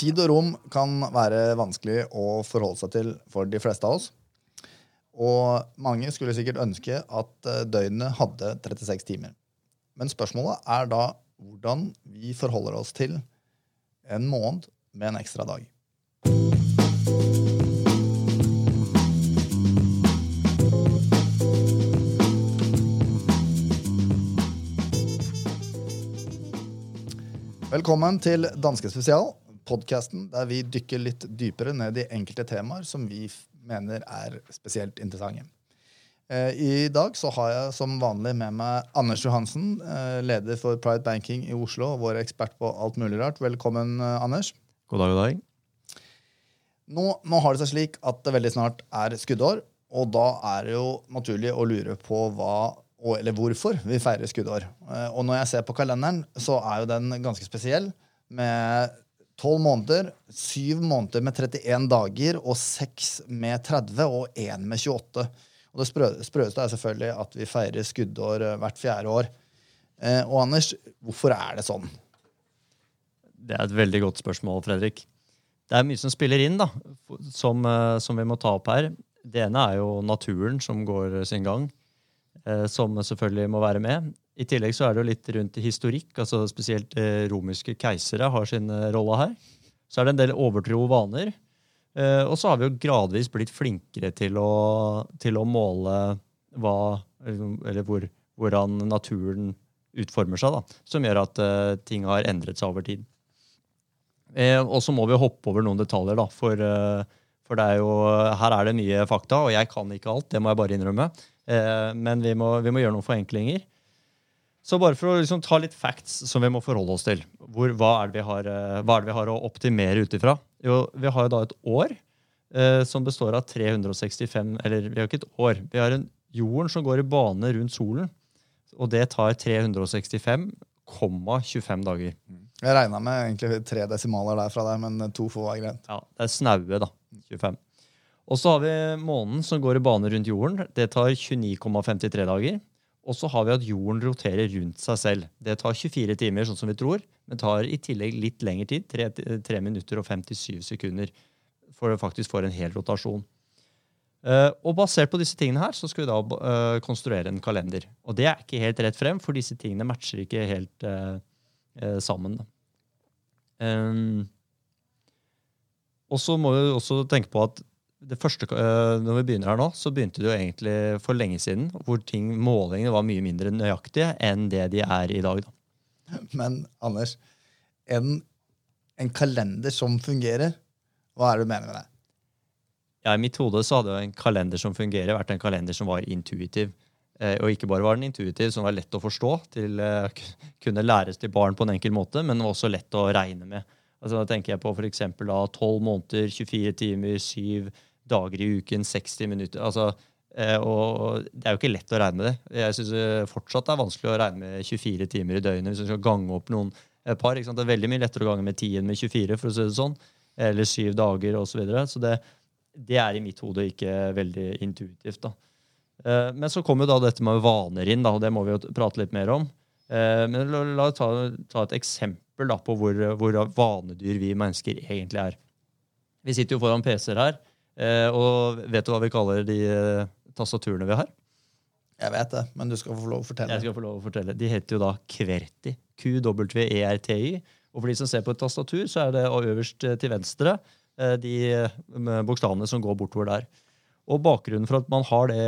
Tid og rom kan være vanskelig å forholde seg til for de fleste av oss. Og mange skulle sikkert ønske at eh, døgnet hadde 36 timer. Men spørsmålet er da hvordan vi forholder oss til en måned med en ekstra dag. Velkommen til Danske Spesial, podkasten der vi dykker litt dypere ned i enkelte temaer som vi mener er spesielt interessante. Eh, I dag så har jeg som vanlig med meg Anders Johansen, eh, leder for Pride Banking i Oslo, vår ekspert på alt mulig rart. Velkommen, eh, Anders. God dag, god dag. Nå, nå har det seg slik at det veldig snart er skuddår, og da er det jo naturlig å lure på hva og, eller hvorfor vi feirer skuddår. Eh, Og når jeg ser på kalenderen, så er jo den ganske spesiell, med tolv måneder, syv måneder med 31 dager, og seks med 30, og én med 28. Og det sprø, sprøeste er selvfølgelig at vi feirer skuddår eh, hvert fjerde år. Eh, Og Anders, hvorfor er det sånn? Det er et veldig godt spørsmål, Fredrik. Det er mye som spiller inn, da, som, som vi må ta opp her. Det ene er jo naturen som går sin gang, som selvfølgelig må være med. I tillegg så er det jo litt rundt historikk, altså spesielt romiske romerske keisere har sin eh, rolle her. Så er det en del overtro og vaner. Eh, og så har vi jo gradvis blitt flinkere til å, til å måle hva, eller hvor, hvordan naturen utformer seg, da, som gjør at eh, ting har endret seg over tid. Eh, og så må vi hoppe over noen detaljer, da, for, eh, for er jo, her er det mye fakta, og jeg kan ikke alt, det må jeg bare innrømme. Eh, men vi må, vi må gjøre noen forenklinger. Så bare for å liksom ta litt facts som vi må forholde oss til. Hvor, hva, er det vi har, eh, hva er det vi har å optimere ut ifra? Jo, vi har jo da et år eh, som består av 365 Eller vi har ikke et år. Vi har en jorden som går i bane rundt solen. Og det tar 365,25 dager. Jeg regna med egentlig tre desimaler der fra deg, men to få var greit. Ja, det er snaue, da. 25. Og så har vi månen som går i bane rundt jorden. Det tar 29,53 dager. Og så har vi at jorden roterer rundt seg selv. Det tar 24 timer, sånn som vi tror, men tar i tillegg litt lengre tid. 3, 3 minutter og 57 sekunder for å faktisk få en hel rotasjon. Eh, og basert på disse tingene her, så skal vi da eh, konstruere en kalender. Og det er ikke helt rett frem, for disse tingene matcher ikke helt eh, sammen. Um, og så må vi også tenke på at det første, eh, når vi begynner her nå, så begynte det jo egentlig for lenge siden, hvor ting, målingene var mye mindre nøyaktige enn det de er i dag. Da. Men Anders, en, en kalender som fungerer, hva er det du mener med det? Ja, I mitt hode så hadde jo en kalender som fungerer, vært en kalender som var intuitiv. Eh, og ikke bare var den intuitiv, som var lett å forstå, til eh, kunne læres til barn på en enkel måte, men også lett å regne med. Altså, da tenker jeg på eksempel 12 måneder, 24 timer, 7 dager i uken, 60 minutter. Altså, eh, og det er jo ikke lett å regne med det. Jeg syns fortsatt det er vanskelig å regne med 24 timer i døgnet hvis du skal gange opp noen eh, par. Ikke sant? Det er veldig mye lettere å gange med 10 enn med 24, for å si det sånn. Eller 7 dager osv. Så, videre. så det, det er i mitt hode ikke veldig intuitivt. da. Eh, Men så kommer jo da dette med vaner inn, da, og det må vi jo prate litt mer om. Eh, Men la, la oss ta, ta et eksempel da, på hvor, hvor vanedyr vi mennesker egentlig er. Vi sitter jo foran PC-er her, eh, og vet du hva vi kaller de eh, tastaturene vi har? Jeg vet det, men du skal få lov å fortelle. Jeg skal få lov å fortelle. De heter jo da QWERTY. QWERTY. Og for de som ser på et tastatur, så er det øverst eh, til venstre eh, de eh, bokstavene som går bortover der. Og bakgrunnen for at man har det,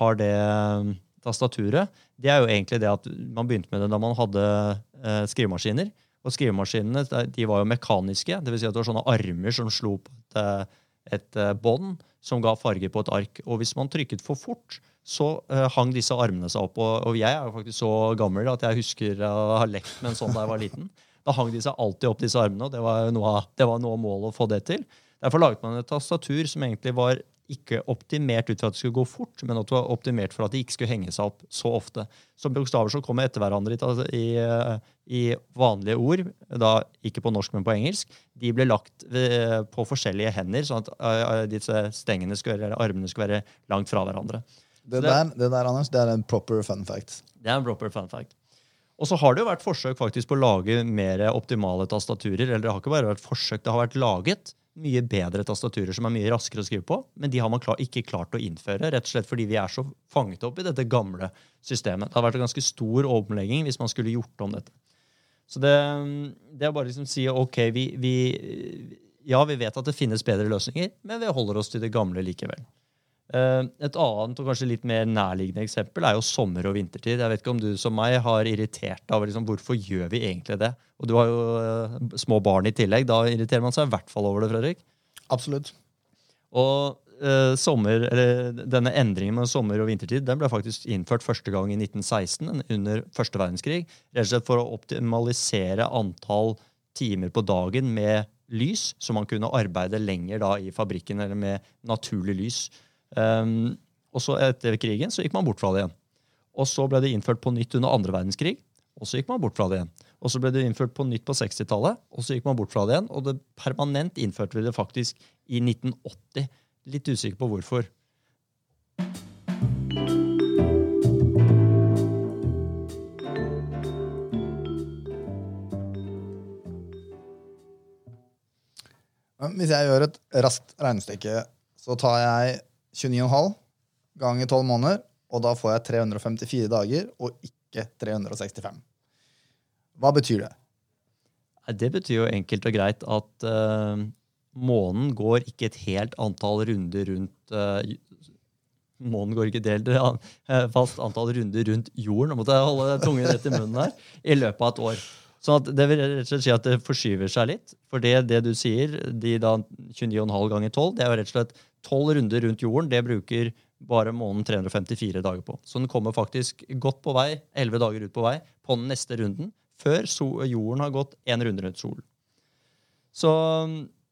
har det eh, tastaturet, det er jo egentlig det at man begynte med det da man hadde eh, skrivemaskiner. Og skrivemaskinene de var jo mekaniske, dvs. Si at det var sånne armer som slo på et, eh, et eh, bånd som ga farge på et ark. Og hvis man trykket for fort, så eh, hang disse armene seg opp. Og, jeg er jo faktisk så gammel at jeg husker å ha lekt med en sånn da jeg var liten. Da hang de seg alltid opp, disse armene, og det var, noe av, det var noe av målet å få det til. Derfor laget man et tastatur som egentlig var ikke optimert ut for at det skulle gå fort, men at det var optimert for at det ikke skulle henge seg opp så ofte. Så bokstaver som kommer etter hverandre i, i, vanlige ord, da ikke på norsk, men på engelsk, de ble lagt på forskjellige hender, sånn at uh, disse stengene skulle, eller armene skulle være langt fra hverandre. Det, det, der, det der, Anders, det er en proper fun fact. Det er en proper fun fact. Og så har det jo vært forsøk faktisk på å lage mer optimale tastaturer. eller det har ikke bare vært forsøk, det har vært laget mye bedre tastaturer som er mye raskere å skrive på, men de har man klar, ikke klart å innføre, rett og slett fordi vi er så fanget opp i dette gamle systemet. Det hadde vært en ganske stor omlegging hvis man skulle gjort om dette. Så det, det er bare liksom å si ok, vi, vi, ja, vi vet at det finnes bedre løsninger, men vi holder oss til det gamle likevel. Eh, et annet og kanskje litt mer nærliggende eksempel er jo sommer- og vintertid. Jeg vet ikke om du som meg har irritert deg over liksom, hvorfor gjør vi egentlig det. Og du har jo uh, små barn i tillegg. Da irriterer man seg i hvert fall over det, Fredrik. Absolutt. Og eh, sommer, denne endringen med sommer- og vintertid den ble faktisk innført første gang i 1916, under første verdenskrig. Rett og slett for å optimalisere antall timer på dagen med lys, så man kunne arbeide lenger da i fabrikken eller med naturlig lys. Um, og så Etter krigen så gikk man bort fra det igjen. Og Så ble det innført på nytt under andre verdenskrig, og så gikk man bort fra det igjen. Og Så ble det innført på nytt på 60-tallet, og så gikk man bort fra det igjen. Og det permanent innførte vi det faktisk i 1980. Litt usikker på hvorfor. Hvis jeg gjør et raskt regnestykke, så tar jeg 29,5 ganger 12 måneder, og da får jeg 354 dager og ikke 365. Hva betyr det? Det betyr jo enkelt og greit at uh, månen går ikke et helt antall runder rundt uh, Månen går ikke et helt uh, fast antall runder rundt jorden. Nå måtte jeg holde tungen rett i munnen her. I løpet av et år. Sånn Det vil rett og slett si at det forskyver seg litt. For det, det du sier, de da 29,5 ganger 12, det er jo rett og slett 12 runder rundt jorden. Det bruker bare månen 354 dager på. Så den kommer faktisk godt på vei, 11 dager ut på vei, på den neste runden, før jorden har gått én runde rundt solen. Så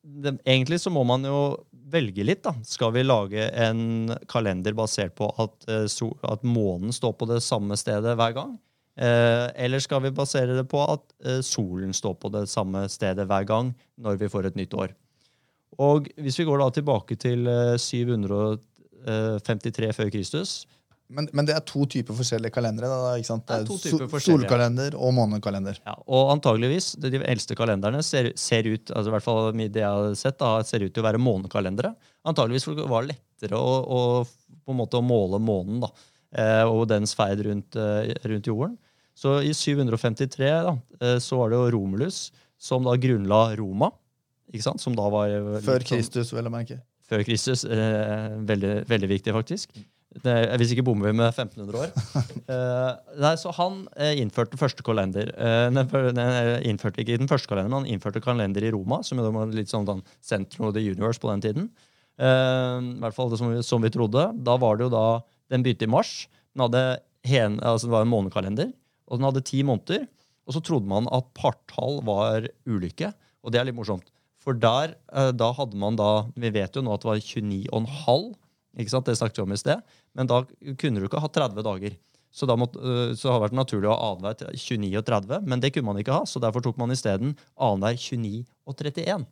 det, egentlig så må man jo velge litt. da. Skal vi lage en kalender basert på at, eh, at månen står på det samme stedet hver gang? Eh, eller skal vi basere det på at eh, solen står på det samme stedet hver gang når vi får et nytt år? Og hvis vi går da tilbake til 753 eh, før Kristus men, men, det er to typer forskjellige kalendere? Da, ikke sant? Det er, det er solkalender og månekalender. Ja, og antageligvis, De eldste kalenderne ser, ser, ut altså i hvert fall det jeg har sett, da, ser ut til å være månekalendere. Antageligvis var det lettere å, å, på en måte å måle månen da, og dens ferd rundt, rundt jorden. Så i 753 da, eh, så var det jo Romulus som da grunnla Roma. Ikke sant? Som da var eh, Før sånn Kristus, vel å merke. Før Kristus. Eh, veldig, veldig, viktig, faktisk. Det, hvis ikke bommer vi med 1500 år. eh, nei, så Han eh, innførte første kalender. Eh, innførte ikke den første kalenderen, men han innførte kalender i Roma, som jo var litt sånn, sånn Central of the Universe på den tiden. Eh, I hvert fall det som, som, vi trodde. Da var det jo da, Den begynte i mars. Den hadde hen, altså det var en månekalender og den hadde ti måneder. Og så trodde man at partall var ulykke. Og det er litt morsomt. For der, eh, da hadde man da Vi vet jo nå at det var 29,5. ikke sant? Det snakket vi om i sted. Men da kunne du ikke ha 30 dager. Så, da måtte, eh, så har det vært naturlig å ha annenhver 29 og 30, men det kunne man ikke ha. Så derfor tok man isteden annenhver 29 og 31.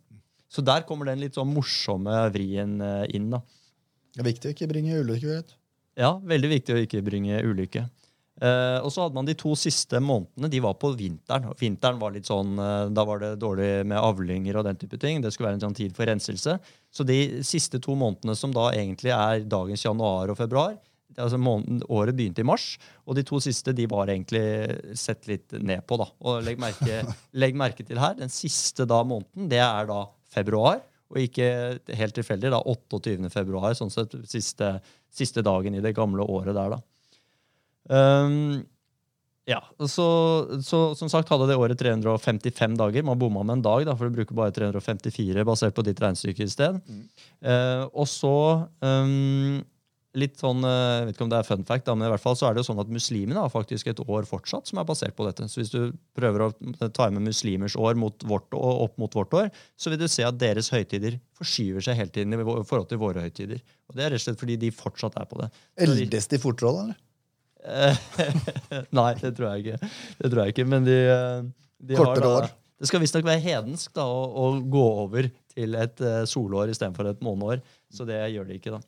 Så der kommer den litt sånn morsomme vrien eh, inn. da. Det er viktig å ikke bringe ulykke. vet Ja, veldig viktig å ikke bringe ulykke. Uh, og så hadde man De to siste månedene de var på vinteren. og Vinteren var litt sånn, uh, Da var det dårlig med avlinger og den type ting. Det skulle være en sånn tid for renselse. Så de siste to månedene, som da egentlig er dagens januar og februar altså måneden, Året begynte i mars, og de to siste de var egentlig sett litt ned på. da. Og legg merke, legg merke til her, Den siste da måneden det er da februar, og ikke helt tilfeldig da 28. februar, sånn sett siste, siste dagen i det gamle året der. da. Um, ja, så, så, som sagt hadde det året 355 dager. Man bomma med en dag, da, for du bruker bare 354 basert på ditt regnestykke i sted. Mm. Uh, og så um, litt sånn, eh, jeg vet ikke om det er fun fact, da, men i hvert fall så er det jo sånn at muslimene har faktisk et år fortsatt som er basert på dette. Så hvis du prøver å ta med muslimers år mot vårt, opp mot vårt år, så vil du se at deres høytider forskyver seg hele tiden i forhold til våre høytider. Og det er rett og slett fordi de fortsatt er på det. Eldes de fortere, eller? Nei, det tror jeg ikke. Det tror jeg ikke, men de, de Kortere har år. Det skal visstnok være hedensk da, å, å, gå over til et uh, solår istedenfor et måneår. Så det gjør de ikke, da.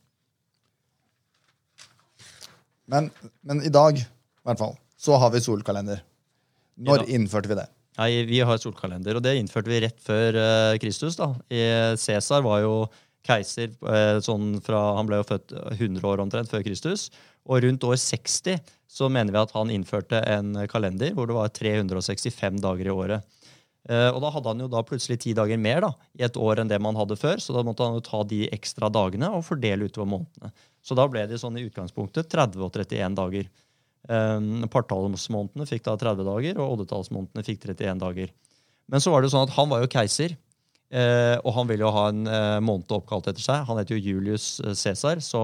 Men, men i dag, i hvert fall, så har vi solkalender. Når innførte vi det? Nei, Vi har solkalender, og det innførte vi rett før uh, Kristus. da. I- Cæsar var jo keiser eh, sånn fra Han ble jo født 100 år omtrent før Kristus. Og rundt år 60 så mener vi at han innførte en kalender hvor det var 365 dager i året. Eh, og da hadde han jo da plutselig ti dager mer da, i et år enn det man hadde før, så da måtte han jo ta de ekstra dagene og fordele utover månedene. Så da ble det sånn i utgangspunktet 30 og 31 dager. Um, Partallsmånedene fikk da 30 dager, og oddetallsmånedene fikk 31 dager. Men så var det sånn at han var jo keiser, eh, og han ville jo ha en eh, måned oppkalt etter seg. Han heter jo Julius eh, Cæsar, så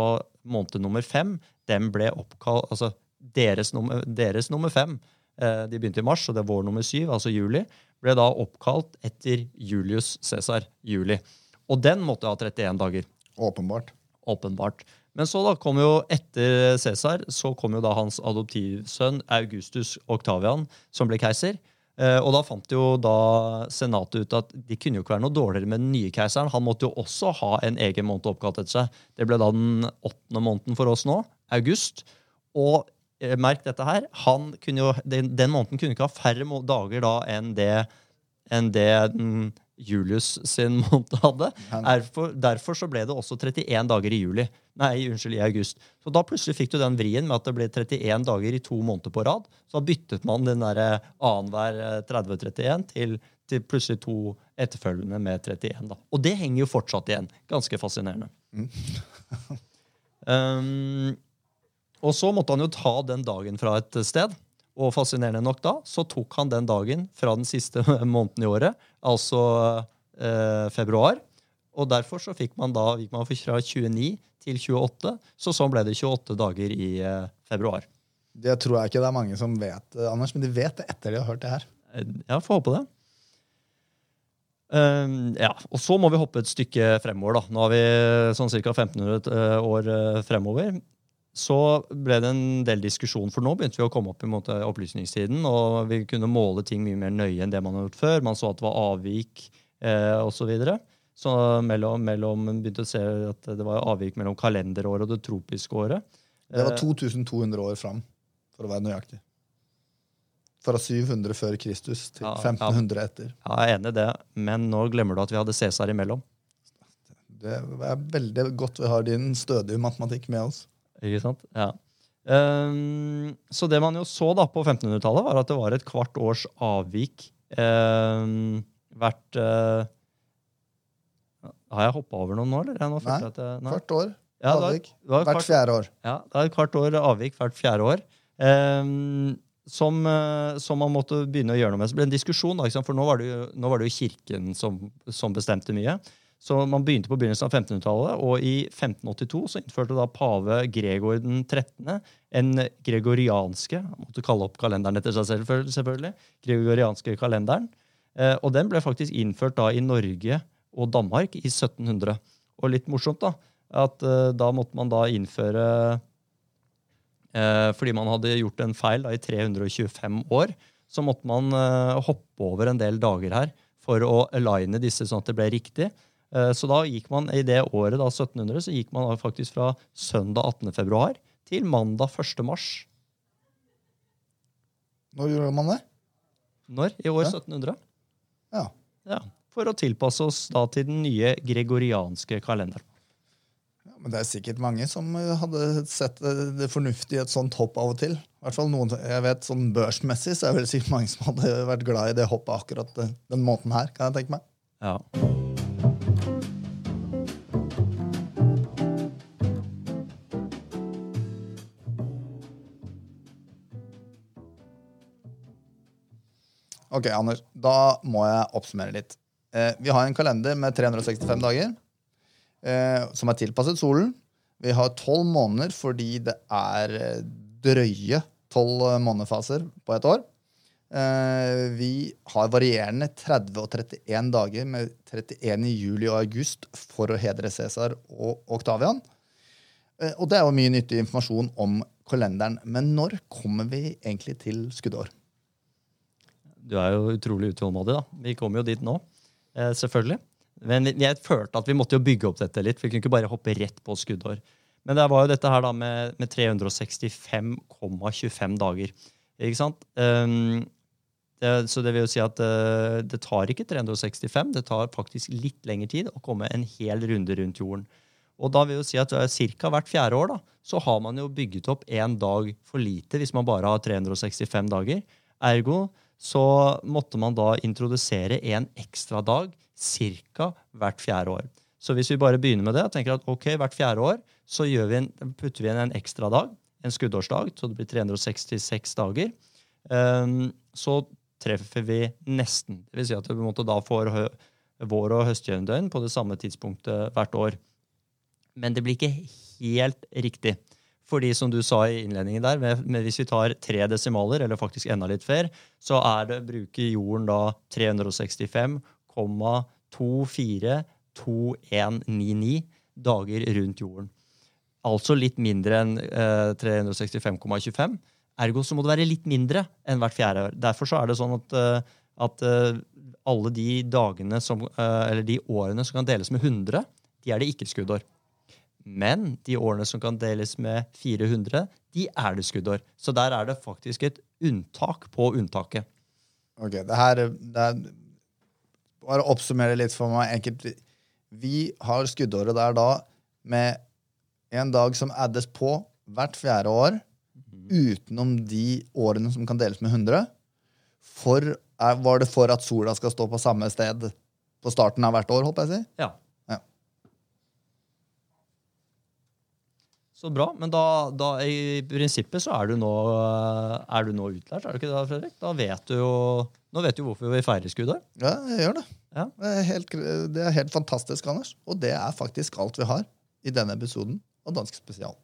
måned nummer fem den ble oppkalt Altså deres nummer, deres nummer fem, eh, de begynte i mars, og det er vår nummer syv, altså juli, ble da oppkalt etter Julius Cæsar, juli. Og den måtte ha 31 dager. Åpenbart. Åpenbart. Men så da kom jo etter Cæsar så kom jo da hans adoptivsønn Augustus Octavian, som ble keiser. Eh, og da fant jo da senatet ut at de kunne jo ikke være noe dårligere med den nye keiseren. Han måtte jo også ha en egen måned oppkalt etter seg. Det ble da den åttende måneden for oss nå, august. Og eh, merk dette her, han kunne jo, den, den måneden kunne ikke ha færre dager da enn det, enn det den Julius sin måned hadde. Derfor, derfor så ble det også 31 dager i juli. Nei, unnskyld, i august. Så da plutselig fikk du den vrien med at det ble 31 dager i to måneder på rad. Så da byttet man den derre annenhver eh, 30-31 til, til plutselig to etterfølgende med 31. da. Og det henger jo fortsatt igjen. Ganske fascinerende. um, og så måtte han jo ta den dagen fra et sted. Og fascinerende nok da, så tok han den dagen fra den siste måneden i året, altså eh, februar. Og derfor så fikk man da gikk man fra 29 til 28, så sånn ble det 28 dager i eh, februar. Det tror jeg ikke det er mange som vet, eh, Anders, men de vet det etter de har hørt det her. Eh, Ja, får håpe det. Um, ja, og så må vi hoppe et stykke fremover. da. Nå har vi sånn ca. 1500 eh, år fremover. Så ble det en del diskusjon, for nå begynte vi å komme opp i opplysningstiden. Og vi kunne måle ting mye mer nøye enn det man har gjort før. Man så at det var avvik eh, osv. Så, videre. så mellom, mellom, begynte å se at det var avvik mellom kalenderåret og det tropiske året. Det var Eh, 2200 år fram, for å være nøyaktig. Fra 700 før Kristus til Ja, ja. 1500 etter. Ja, jeg er enig i det, men nå glemmer du at vi hadde Cæsar imellom. Det er veldig godt vi har din stødige matematikk med oss. Ikke sant? Ja. Um, så det man jo så da på 1500-tallet, var at det var et kvart års avvik um, hvert uh, Har jeg hoppa over noen nå, eller? Nå Nei, jeg nei. Hvert år. Ja, det var- avvik. det var Hvert fjerde år. Ja, det er et kvart år avvik hvert fjerde år. Um, som, eh, som man måtte begynne å gjøre noe med. Så det ble en diskusjon, da, for nå var det jo, var det jo kirken som, som bestemte mye. Så man begynte på begynnelsen av 1500-tallet, og i 1582 så innførte da pave Gregor den 13. en gregorianske Han måtte kalle opp kalenderen etter seg selv, selvfølgelig. Gregorianske kalenderen. Eh, og den ble faktisk innført da i Norge og Danmark i 1700. Og litt morsomt, da, at eh, da måtte man da innføre eh, Fordi man hadde gjort en feil da, i 325 år, så måtte man hoppe over en del dager her for å aligne disse sånn at det ble riktig. Eh, så da gikk man i det året, da 1700, så gikk man faktisk fra søndag 18. februar til mandag 1. mars. Når gjorde man det? Når? I år 1700. Ja. Ja, For å tilpasse oss da til den nye gregorianske kalenderen. Ja, Men det er sikkert mange som eh, hadde sett det, det fornuftige i et sånt hopp av og til. I hvert fall noen, jeg vet sånn Børsmessig så er det vel sikkert mange som hadde vært glad i det hoppet akkurat eh, den måten her. kan jeg tenke meg. Ja. Ok, Anders, da må jeg oppsummere litt. Eh, vi har en kalender med 365 dager, eh, som er tilpasset solen. Vi har tolv måneder fordi det er eh, drøye tolv månedfaser på et år. Eh, vi har varierende 30 og 31 dager, med 31 i juli og august for å hedre Cæsar og Oktavian. Eh, og det er jo mye nyttig informasjon om kalenderen. Men når kommer vi egentlig til skuddår? Du er jo utrolig utålmodig, da. Vi kommer jo dit nå. Eh, selvfølgelig. Men jeg følte at vi måtte jo bygge opp dette litt. for Vi kunne ikke bare hoppe rett på skuddår. Men det var jo dette her da med, med 365,25 dager. Ikke sant? Um, det, så det vil jo si at uh, det tar ikke 365, det tar faktisk litt lengre tid å komme en hel runde rundt jorden. Og da vil jo si at uh, Ca. hvert fjerde år da, så har man jo bygget opp én dag for lite hvis man bare har 365 dager. Ergo så måtte man da introdusere en ekstra dag ca. hvert fjerde år. Så hvis vi bare begynner med det og tenker at ok, hvert fjerde år så vi en, putter vi inn en ekstra dag, en skuddårsdag, så det blir 366 dager, um, så treffer vi nesten. Det vil si at vi da får vår- og høstjevndøgn på det samme tidspunktet hvert år. Men det blir ikke helt riktig. Fordi som du sa i innledningen der, med, med hvis vi tar tre desimaler, eller faktisk enda litt flere, så er det, bruker jorden da 365,242199 dager rundt jorden. Altså litt mindre enn eh, 365,25. Ergo så må det være litt mindre enn hvert fjerde år. Derfor så er det sånn at, uh, at uh, alle de som, uh, eller de årene som kan deles med 100, de er det ikke skuddår. Men de årene som kan deles med 400, de er det skuddår. Så der er det faktisk et unntak på unntaket. Ok, det her det er, Bare oppsummere litt for meg enkelt. Vi har skuddåret der da med en dag som addes på hvert fjerde år, utenom de årene som kan deles med 100. For, var det for at sola skal stå på samme sted på starten av hvert år? håper jeg å si? Ja. Så bra. Men da, da i prinsippet så er du nå, er du nå utlært, er du ikke det, Fredrik? Da vet du jo Nå vet du hvorfor vi feirer skuddet. Ja, jeg gjør det. Ja. Det, er helt, det er helt fantastisk, Anders. Og det er faktisk alt vi har i denne episoden av Dansk Spesial.